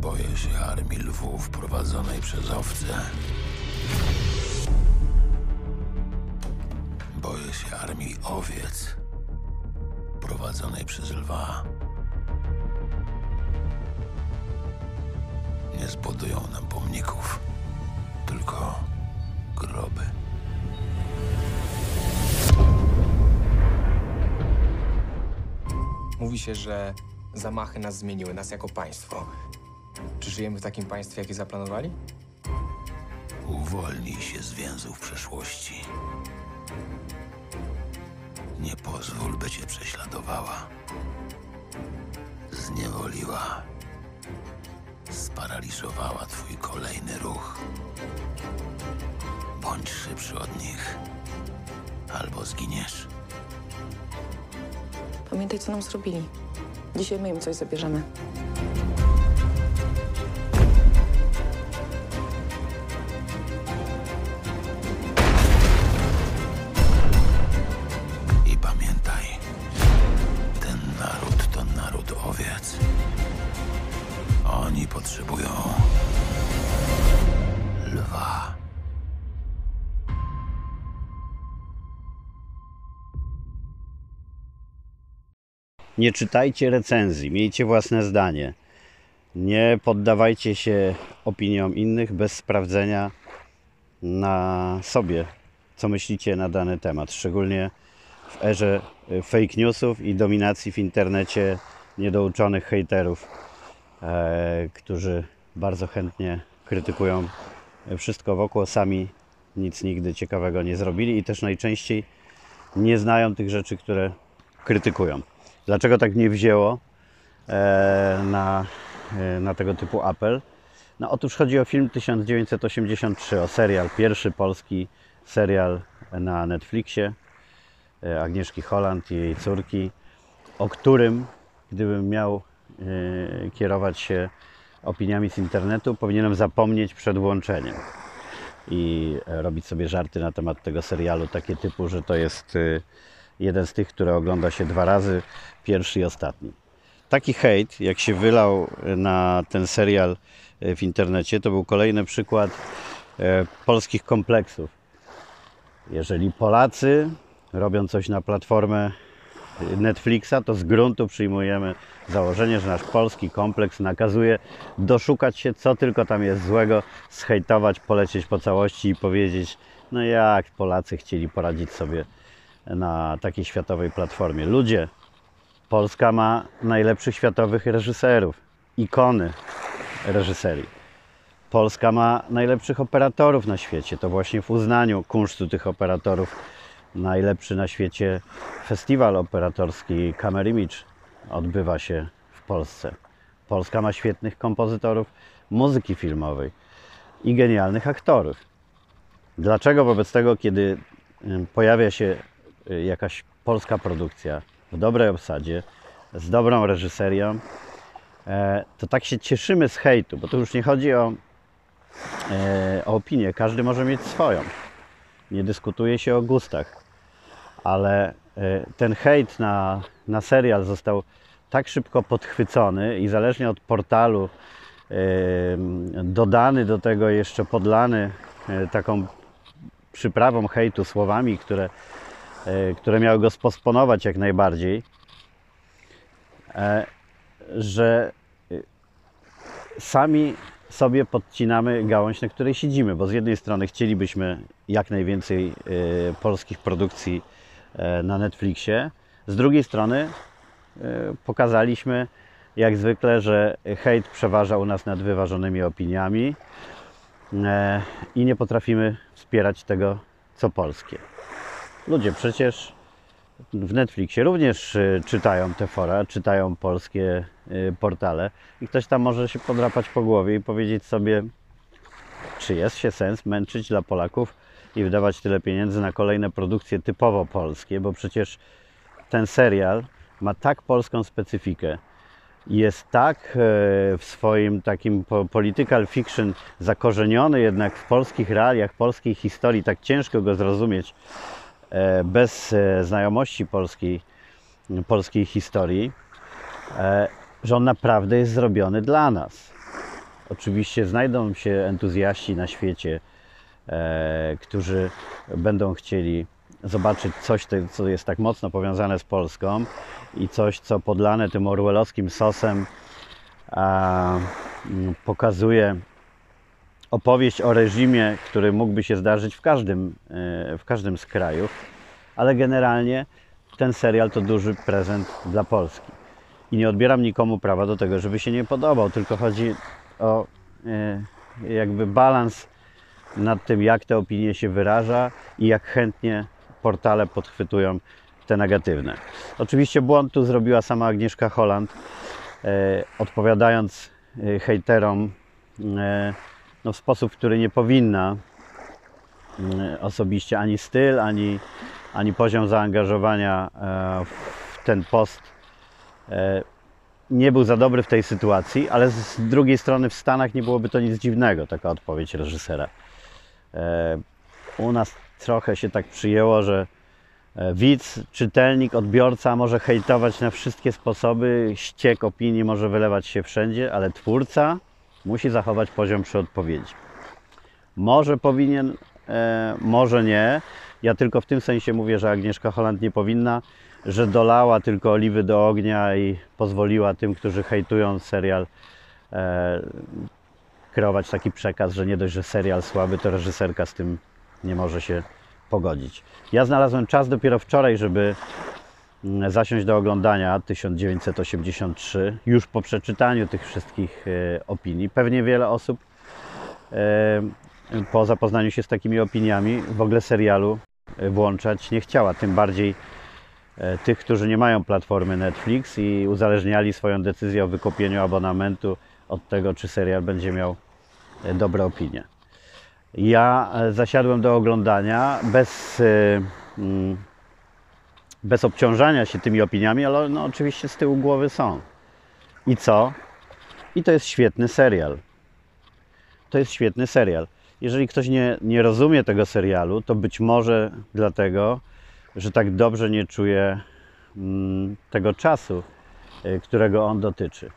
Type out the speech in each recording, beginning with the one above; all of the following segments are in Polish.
Boję się armii lwów prowadzonej przez owce. Boję się armii owiec prowadzonej przez lwa. Nie zbudują nam pomników, tylko groby. Mówi się, że zamachy nas zmieniły, nas jako państwo. Czy żyjemy w takim państwie, jakie zaplanowali? Uwolnij się z więzów przeszłości. Nie pozwól, by cię prześladowała. Zniewoliła. Sparaliżowała twój kolejny ruch. Bądź szybszy od nich. Albo zginiesz. Pamiętaj, co nam zrobili. Dzisiaj my im coś zabierzemy. Potrzebują lwa. Nie czytajcie recenzji, miejcie własne zdanie. Nie poddawajcie się opiniom innych bez sprawdzenia na sobie, co myślicie na dany temat. Szczególnie w erze y, fake newsów i dominacji w internecie niedouczonych hejterów, którzy bardzo chętnie krytykują wszystko wokół, sami nic nigdy ciekawego nie zrobili i też najczęściej nie znają tych rzeczy, które krytykują. Dlaczego tak nie wzięło e, na, e, na tego typu apel? No otóż chodzi o film 1983, o serial, pierwszy polski serial na Netflixie e, Agnieszki Holland i jej córki, o którym, gdybym miał e, kierować się opiniami z internetu, powinienem zapomnieć przed włączeniem i e, robić sobie żarty na temat tego serialu, takie typu, że to jest e, jeden z tych, które ogląda się dwa razy, pierwszy i ostatni. Taki hejt, jak się wylał na ten serial e, w internecie, to był kolejny przykład e, polskich kompleksów. Jeżeli Polacy robią coś na platformę Netflixa, to z gruntu przyjmujemy założenie, że nasz polski kompleks nakazuje doszukać się, co tylko tam jest złego, zhejtować, polecieć po całości i powiedzieć, no jak Polacy chcieli poradzić sobie na takiej światowej platformie. Ludzie, Polska ma najlepszych światowych reżyserów, ikony reżyserii. Polska ma najlepszych operatorów na świecie. To właśnie w uznaniu kunsztu tych operatorów najlepszy na świecie festiwal operatorski Camera Image odbywa się w Polsce. Polska ma świetnych kompozytorów muzyki filmowej i genialnych aktorów. Dlaczego wobec tego, kiedy pojawia się y, jakaś polska produkcja w dobrej obsadzie, z dobrą reżyserią, e, to tak się cieszymy z hejtu, bo tu już nie chodzi o, e, o opinię, każdy może mieć swoją. Nie dyskutuje się o gustach, ale e, ten hejt na, na serial został tak szybko podchwycony i zależnie od portalu dodany do tego jeszcze podlany e, taką przyprawą hejtu, słowami, które, e, które miały go sposponować jak najbardziej, że sami sobie podcinamy gałąź, na której siedzimy, bo z jednej strony chcielibyśmy jak najwięcej polskich produkcji na Netflixie, z drugiej strony e, pokazaliśmy jak zwykle, że hejt przeważa u nas nad wyważonymi opiniami e, i nie potrafimy wspierać tego, co polskie. Ludzie przecież w Netflixie również czytają te fora, czytają polskie portale i ktoś tam może się podrapać po głowie i powiedzieć sobie, czy jest się sens męczyć dla Polaków i wydawać tyle pieniędzy na kolejne produkcje typowo polskie, bo przecież ten serial ma tak polską specyfikę jest tak e, w swoim takim po- political fiction zakorzeniony jednak w polskich realiach, polskiej historii, tak ciężko go zrozumieć e, bez e, znajomości polskiej, polskiej historii, że on naprawdę jest zrobiony dla nas. Oczywiście znajdą się entuzjaści na świecie, którzy będą chcieli zobaczyć coś, co jest tak mocno powiązane z Polską i coś, co podlane tym orwellowskim sosem mm, pokazuje opowieść o reżimie, który mógłby się zdarzyć w każdym, e, w każdym z krajów, ale generalnie ten serial to duży prezent dla Polski. I nie odbieram nikomu prawa do tego, żeby się nie podobał, tylko chodzi o e, jakby balans nad tym, jak te opinie się wyraża i jak chętnie portale podchwytują te negatywne. Oczywiście błąd tu zrobiła sama Agnieszka Holland, e, odpowiadając e, hejterom e, no, w sposób, który nie powinna e, osobiście ani styl, ani, ani poziom zaangażowania e, w ten post e, nie był za dobry w tej sytuacji, ale z drugiej strony w Stanach nie byłoby to nic dziwnego, taka odpowiedź reżysera. E, U nas trochę się tak przyjęło, że e, widz, czytelnik, odbiorca może hejtować na wszystkie sposoby, ściek opinii może wylewać się wszędzie, ale twórca musi zachować poziom przy odpowiedzi. Może powinien, e, może nie. Ja tylko w tym sensie mówię, że Agnieszka Holland nie powinna, że dolała tylko oliwy do ognia i pozwoliła tym, którzy hejtują serial, kreować taki przekaz, że nie dość, że serial słaby, to reżyserka z tym nie może się pogodzić. Ja znalazłem czas dopiero wczoraj, żeby mm, zasiąść do oglądania 1983, już po przeczytaniu tych wszystkich e, opinii. Pewnie wiele osób e, po zapoznaniu się z takimi opiniami w ogóle serialu e, włączać nie chciała, tym bardziej tych, którzy nie mają platformy Netflix i uzależniali swoją decyzję o wykupieniu abonamentu od tego, czy serial będzie miał e, dobre opinie. Ja e, zasiadłem do oglądania bez, e, mm, bez obciążania się tymi opiniami, ale no, oczywiście z tyłu głowy są. I co? I to jest świetny serial. To jest świetny serial. Jeżeli ktoś nie, nie rozumie tego serialu, to być może dlatego, że tak dobrze nie czuje mm, tego czasu, którego on dotyczy.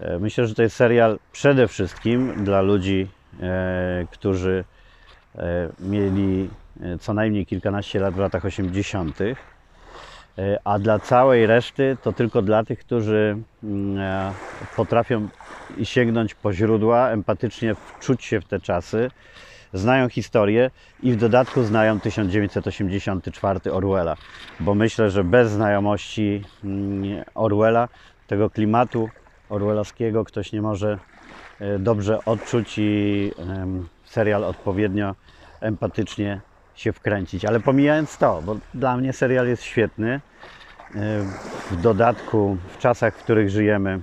E, Myślę, że to jest serial przede wszystkim dla ludzi, e, którzy e, mieli co najmniej kilkanaście lat w latach 80., e, a dla całej reszty to tylko dla tych, którzy mm, potrafią sięgnąć po źródła, empatycznie wczuć się w te czasy, znają historię i w dodatku znają 1984 Orwella, bo myślę, że bez znajomości mm, Orwella, tego klimatu orwellowskiego ktoś nie może e, dobrze odczuć i serial odpowiednio empatycznie się wkręcić. Ale pomijając to, bo dla mnie serial jest świetny, e, w dodatku w czasach, w których żyjemy,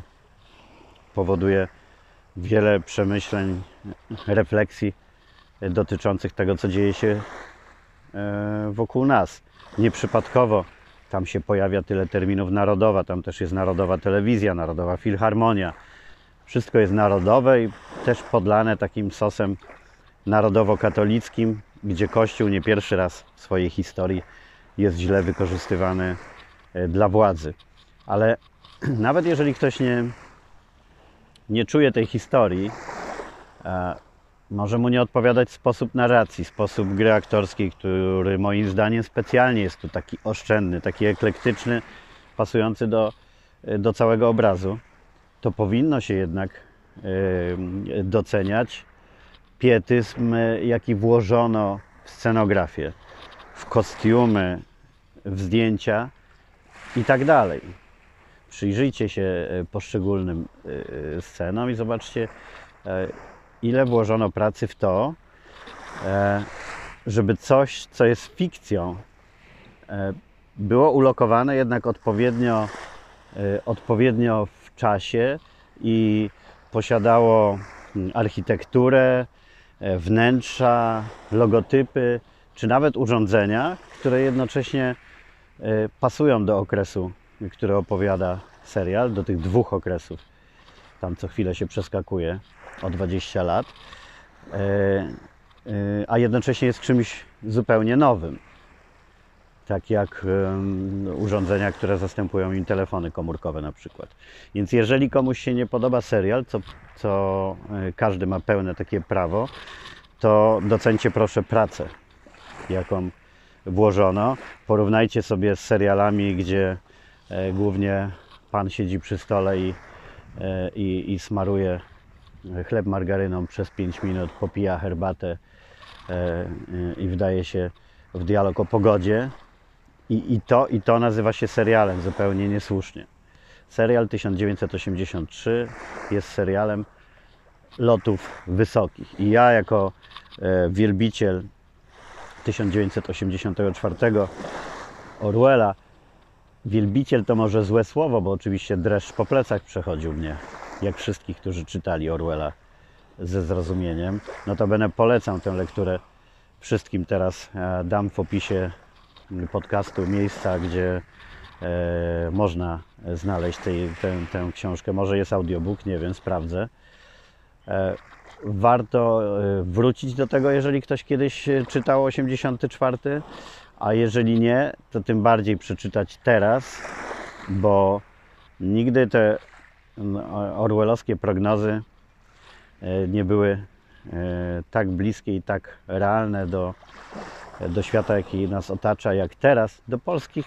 powoduje wiele przemyśleń, refleksji dotyczących tego, co dzieje się e, wokół nas. Nieprzypadkowo tam się pojawia tyle terminów narodowa, tam też jest narodowa telewizja, narodowa filharmonia. Wszystko jest narodowe i też podlane takim sosem narodowo-katolickim, gdzie Kościół nie pierwszy raz w swojej historii jest źle wykorzystywany e, dla władzy. Ale nawet jeżeli ktoś nie, nie czuje tej historii, e, może mu nie odpowiadać sposób narracji, sposób gry aktorskiej, który moim zdaniem specjalnie jest tu taki oszczędny, taki eklektyczny, pasujący do, do całego obrazu, to powinno się jednak e, doceniać pietyzm, e, jaki włożono w scenografię, w kostiumy, w zdjęcia i tak dalej. Przyjrzyjcie się e, poszczególnym e, scenom i zobaczcie, e, ile włożono pracy w to, e, żeby coś, co jest fikcją, e, było ulokowane jednak odpowiednio, e, odpowiednio w czasie i posiadało mm, architekturę, wnętrza, logotypy, czy nawet urządzenia, które jednocześnie pasują do okresu, który opowiada serial, do tych dwóch okresów. Tam co chwilę się przeskakuje o 20 lat, e, e, a jednocześnie jest czymś zupełnie nowym. tak jak urządzenia, które zastępują im telefony komórkowe na przykład. Więc jeżeli komuś się nie podoba serial, co, co e, każdy ma pełne takie prawo, to docencie proszę pracę, jaką włożono. Porównajcie sobie z serialami, gdzie głównie pan siedzi przy stole i, i, i smaruje chleb margaryną przez 5 minut, popija herbatę e, e, i wdaje się w dialog o pogodzie. I, i, to, I to nazywa się serialem zupełnie niesłusznie. Serial 1983 jest serialem lotów wysokich. I ja jako e, wielbiciel 1984 Orwella, wielbiciel to może złe słowo, bo oczywiście dreszcz po plecach przechodził mnie, jak wszystkich, którzy czytali Orwella ze zrozumieniem. Notabene polecam tę lekturę wszystkim teraz. Dam w opisie podcastu miejsca, gdzie e, można znaleźć tę, tę książkę. Może jest audiobook, nie wiem, sprawdzę. E, Warto e, wrócić do tego, jeżeli ktoś kiedyś czytał 84, a jeżeli nie, to tym bardziej przeczytać teraz, bo nigdy te orwellowskie prognozy e, nie były e, tak bliskie i tak realne do, do świata, jaki nas otacza, jak teraz, do polskich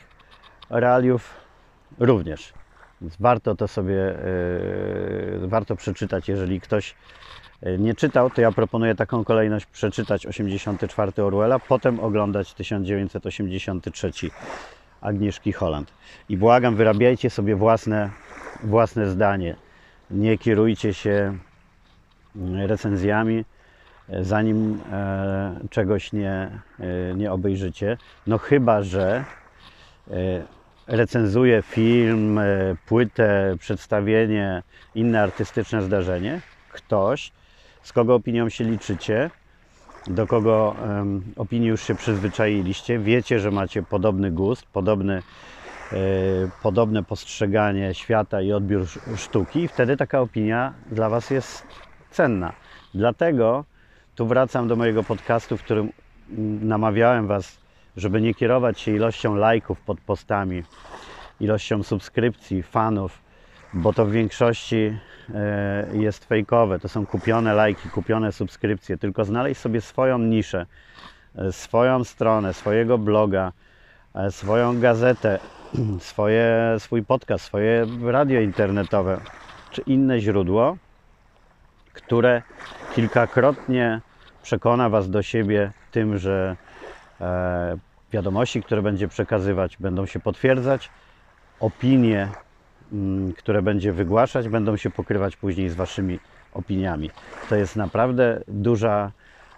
realiów również. Więc warto to sobie, e, warto przeczytać, jeżeli ktoś nie czytał, to ja proponuję taką kolejność przeczytać 84 Orwella, potem oglądać 1983 Agnieszki Holland. I błagam, wyrabiajcie sobie własne, własne zdanie. Nie kierujcie się mm, recenzjami, e, zanim e, czegoś nie, e, nie obejrzycie. No chyba, że recenzuje film, płytę, przedstawienie, inne artystyczne zdarzenie, ktoś, z kogo opinią się liczycie, do kogo opinii już się przyzwyczailiście, wiecie, że macie podobny gust, podobny, podobne postrzeganie świata i odbiór sz- sztuki, i wtedy taka opinia dla Was jest cenna. Dlatego tu wracam do mojego podcastu, w którym namawiałem Was, żeby nie kierować się ilością lajków pod postami, ilością subskrypcji, fanów, bo to w większości e, jest fejkowe. To są kupione lajki, kupione subskrypcje. Tylko znaleźć sobie swoją niszę, e, swoją stronę, swojego bloga, e, swoją gazetę, swoje, swój podcast, swoje radio internetowe czy inne źródło, które kilkakrotnie przekona Was do siebie tym, że e, wiadomości, które będzie przekazywać, będą się potwierdzać, opinie, mm, które będzie wygłaszać, będą się pokrywać później z Waszymi opiniami. To jest naprawdę duża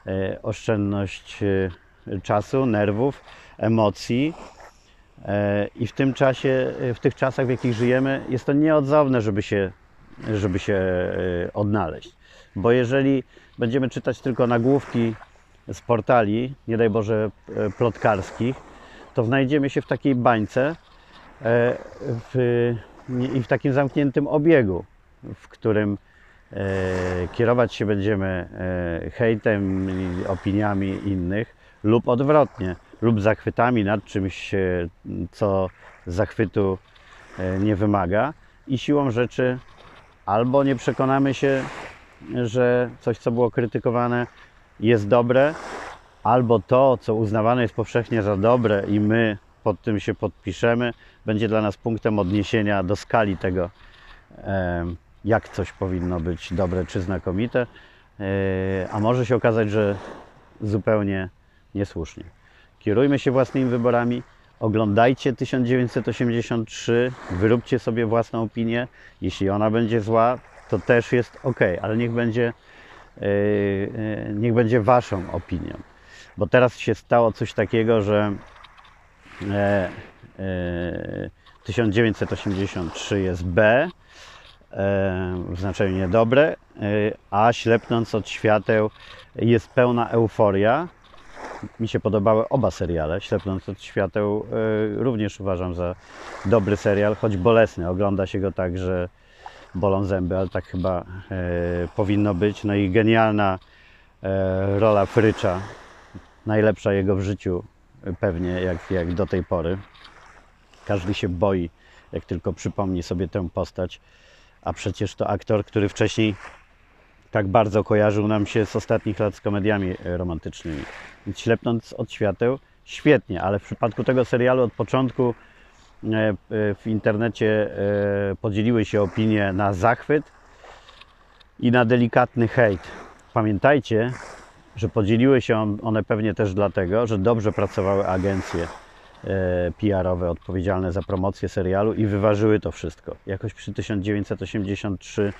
e, oszczędność e, czasu, nerwów, emocji. E, I w tym czasie, e, w tych czasach, w jakich żyjemy, jest to nieodzowne, żeby się, żeby się e, odnaleźć. Bo jeżeli będziemy czytać tylko nagłówki z portali, nie daj Boże plotkarskich, to znajdziemy się w takiej bańce w, i w takim zamkniętym obiegu, w którym kierować się będziemy hejtem opiniami innych lub odwrotnie, lub zachwytami nad czymś, e, co zachwytu e, nie wymaga i siłą rzeczy albo nie przekonamy się, że coś, co było krytykowane, jest dobre, albo to, co uznawane jest powszechnie za dobre i my pod tym się podpiszemy, będzie dla nas punktem odniesienia do skali tego, em, jak coś powinno być dobre czy znakomite, E, a może się okazać, że zupełnie niesłusznie. Kierujmy się własnymi wyborami, oglądajcie 1983, wyróbcie sobie własną opinię. Jeśli ona będzie zła, to też jest ok, ale niech będzie, e, e, niech będzie waszą opinią. Bo teraz się stało coś takiego, że e, e, 1983 jest B w znaczeniu niedobre, a ślepnąc od świateł jest pełna euforia. Mi się podobały oba seriale. Ślepnąc od świateł e, również uważam za dobry serial, choć bolesny. Ogląda się go tak, że bolą zęby, ale tak chyba e, powinno być. No i genialna e, rola Frycza, najlepsza jego w życiu pewnie jak, jak do tej pory. Każdy się boi, jak tylko przypomni sobie tę postać, a przecież to aktor, który wcześniej tak bardzo kojarzył nam się z ostatnich lat z komediami romantycznymi. Więc ślepnąc od świateł, świetnie, ale w przypadku tego serialu od początku e, e, w internecie e, podzieliły się opinie na zachwyt i na delikatny hejt. Pamiętajcie, że podzieliły się on- one pewnie też dlatego, że dobrze pracowały agencje PR-owe odpowiedzialne za promocję serialu i wyważyły to wszystko. Jakoś przy 1983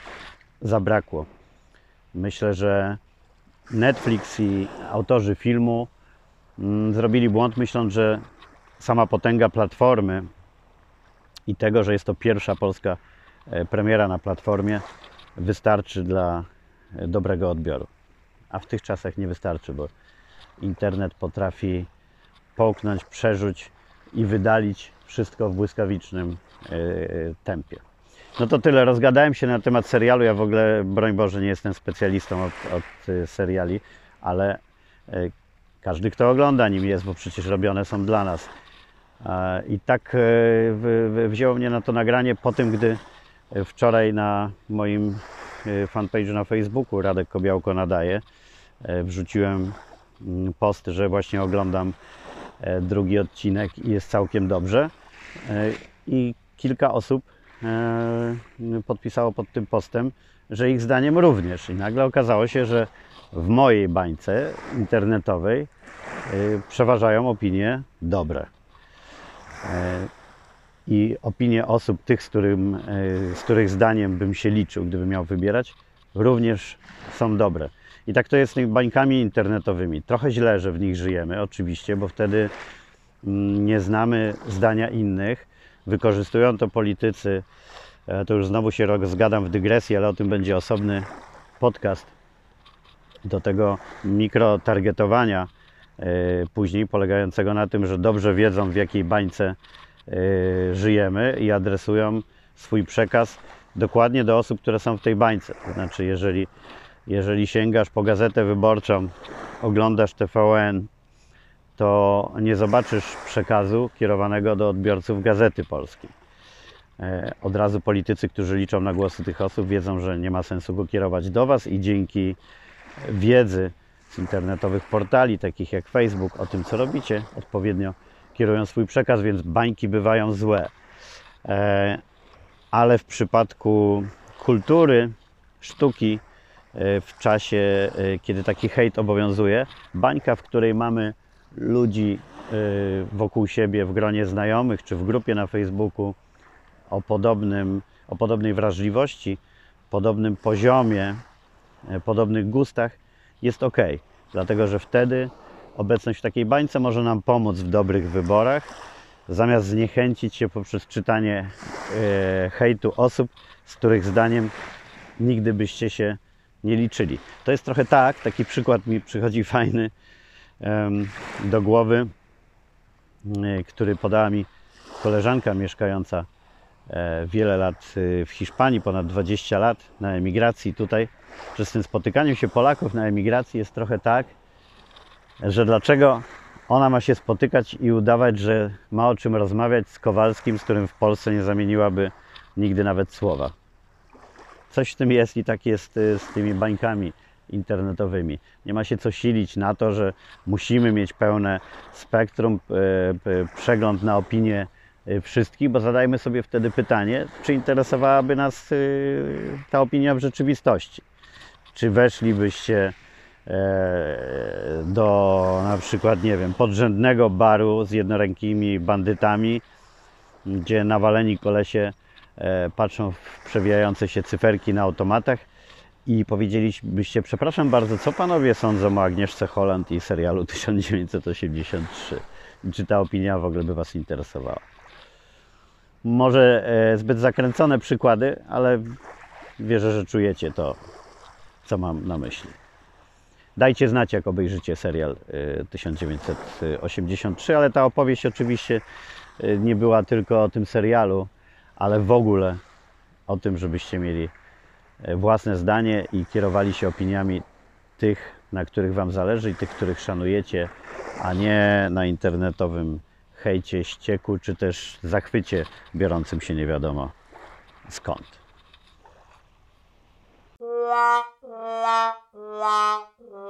zabrakło. Myślę, że Netflix i autorzy filmu mm, zrobili błąd, myśląc, że sama potęga platformy i tego, że jest to pierwsza polska e, premiera na platformie, wystarczy dla e, dobrego odbioru. A w tych czasach nie wystarczy, bo internet potrafi połknąć, przerzuć i wydalić wszystko w błyskawicznym e, tempie. No to tyle. Rozgadałem się na temat serialu. Ja w ogóle, broń Boże, nie jestem specjalistą od, od y, seriali, ale y, każdy, kto ogląda nim jest, bo przecież robione są dla nas. I tak y, wzięło mnie na to nagranie po tym, gdy wczoraj na moim fanpage'u na Facebooku Radek Kobiałko nadaje, wrzuciłem mm, post, że właśnie oglądam e, drugi odcinek i jest całkiem dobrze. E, I kilka osób podpisało pod tym postem, że ich zdaniem również. I nagle okazało się, że w mojej bańce internetowej e, przeważają opinie dobre. E, I opinie osób, tych, z, którym, e, z których zdaniem bym się liczył, gdybym miał wybierać, również są dobre. I tak to jest z tymi bańkami internetowymi. Trochę źle, że w nich żyjemy, oczywiście, bo wtedy mm, nie znamy zdania innych. Wykorzystują to politycy. E, To już znowu się rozgadam w dygresji, ale o tym będzie osobny podcast. Do tego mikrotargetowania e, później, polegającego na tym, że dobrze wiedzą, w jakiej bańce e, żyjemy i adresują swój przekaz dokładnie do osób, które są w tej bańce. To znaczy, jeżeli, jeżeli sięgasz po gazetę wyborczą, oglądasz TVN, to nie zobaczysz przekazu kierowanego do odbiorców Gazety Polskiej. E, Od razu politycy, którzy liczą na głosy tych osób, wiedzą, że nie ma sensu go kierować do Was i dzięki wiedzy z internetowych portali, takich jak Facebook, o tym, co robicie, odpowiednio kierują swój przekaz, więc bańki bywają złe. E, Ale w przypadku kultury, sztuki, e, w czasie, kiedy taki hejt obowiązuje, bańka, w której mamy ludzi e, wokół siebie w gronie znajomych czy w grupie na Facebooku o, podobnym, o podobnej wrażliwości, podobnym poziomie, e, podobnych gustach, jest ok. Dlatego, że wtedy obecność w takiej bańce może nam pomóc w dobrych wyborach, zamiast zniechęcić się poprzez czytanie e, hejtu osób, z których zdaniem nigdy byście się nie liczyli. To jest trochę tak, taki przykład mi przychodzi fajny do głowy, y, który podała mi koleżanka mieszkająca e, wiele lat y, w Hiszpanii, ponad 20 lat na emigracji tutaj, że z tym spotykaniem się Polaków na emigracji jest trochę tak, że dlaczego ona ma się spotykać i udawać, że ma o czym rozmawiać z Kowalskim, z którym w Polsce nie zamieniłaby nigdy nawet słowa. Coś w tym jest i tak jest y, z tymi bańkami internetowymi. Nie ma się co silić na to, że musimy mieć pełne spektrum, e, przegląd na opinie e, wszystkich, bo zadajmy sobie wtedy pytanie, czy interesowałaby nas e, ta opinia w rzeczywistości. Czy weszlibyście do na przykład, nie wiem, podrzędnego baru z jednorękimi bandytami, gdzie nawaleni kolesie patrzą w przewijające się cyferki na automatach i powiedzielibyście, przepraszam bardzo, co panowie sądzą o Agnieszce Holland i serialu 1983? I Czy ta opinia w ogóle by was interesowała? Może e, zbyt zakręcone przykłady, ale wierzę, że czujecie to, co mam na myśli. Dajcie znać, jak obejrzycie serial e, 1983, ale ta opowieść oczywiście e, nie była tylko o tym serialu, ale w ogóle o tym, żebyście mieli e, własne zdanie i kierowali się opiniami tych, na których Wam zależy i tych, których szanujecie a nie na internetowym hejcie, ścieku, czy też zachwycie biorącym się nie wiadomo skąd. la la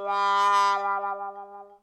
la la la la